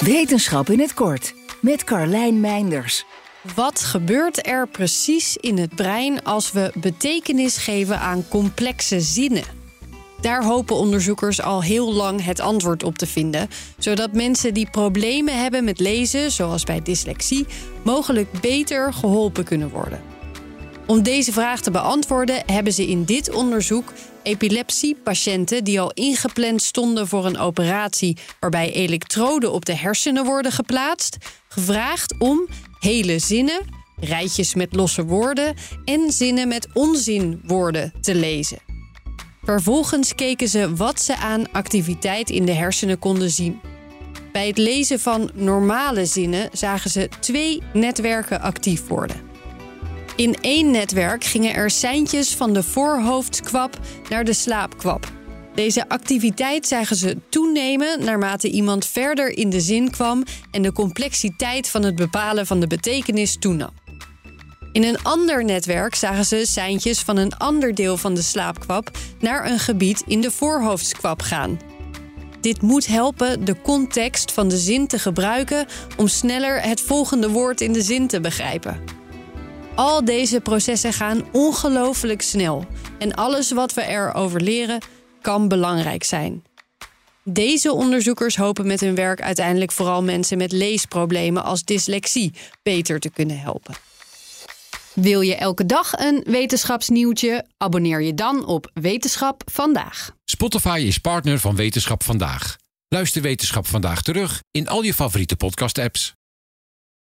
Wetenschap in het kort met Carlijn Meinders. Wat gebeurt er precies in het brein als we betekenis geven aan complexe zinnen? Daar hopen onderzoekers al heel lang het antwoord op te vinden, zodat mensen die problemen hebben met lezen, zoals bij dyslexie, mogelijk beter geholpen kunnen worden. Om deze vraag te beantwoorden hebben ze in dit onderzoek epilepsiepatiënten die al ingepland stonden voor een operatie waarbij elektroden op de hersenen worden geplaatst, gevraagd om hele zinnen, rijtjes met losse woorden en zinnen met onzinwoorden te lezen. Vervolgens keken ze wat ze aan activiteit in de hersenen konden zien. Bij het lezen van normale zinnen zagen ze twee netwerken actief worden. In één netwerk gingen er seintjes van de voorhoofdskwap naar de slaapkwap. Deze activiteit zagen ze toenemen naarmate iemand verder in de zin kwam en de complexiteit van het bepalen van de betekenis toenam. In een ander netwerk zagen ze seintjes van een ander deel van de slaapkwap naar een gebied in de voorhoofdskwap gaan. Dit moet helpen de context van de zin te gebruiken om sneller het volgende woord in de zin te begrijpen. Al deze processen gaan ongelooflijk snel en alles wat we erover leren kan belangrijk zijn. Deze onderzoekers hopen met hun werk uiteindelijk vooral mensen met leesproblemen als dyslexie beter te kunnen helpen. Wil je elke dag een wetenschapsnieuwtje? Abonneer je dan op Wetenschap vandaag. Spotify is partner van Wetenschap vandaag. Luister Wetenschap vandaag terug in al je favoriete podcast-apps.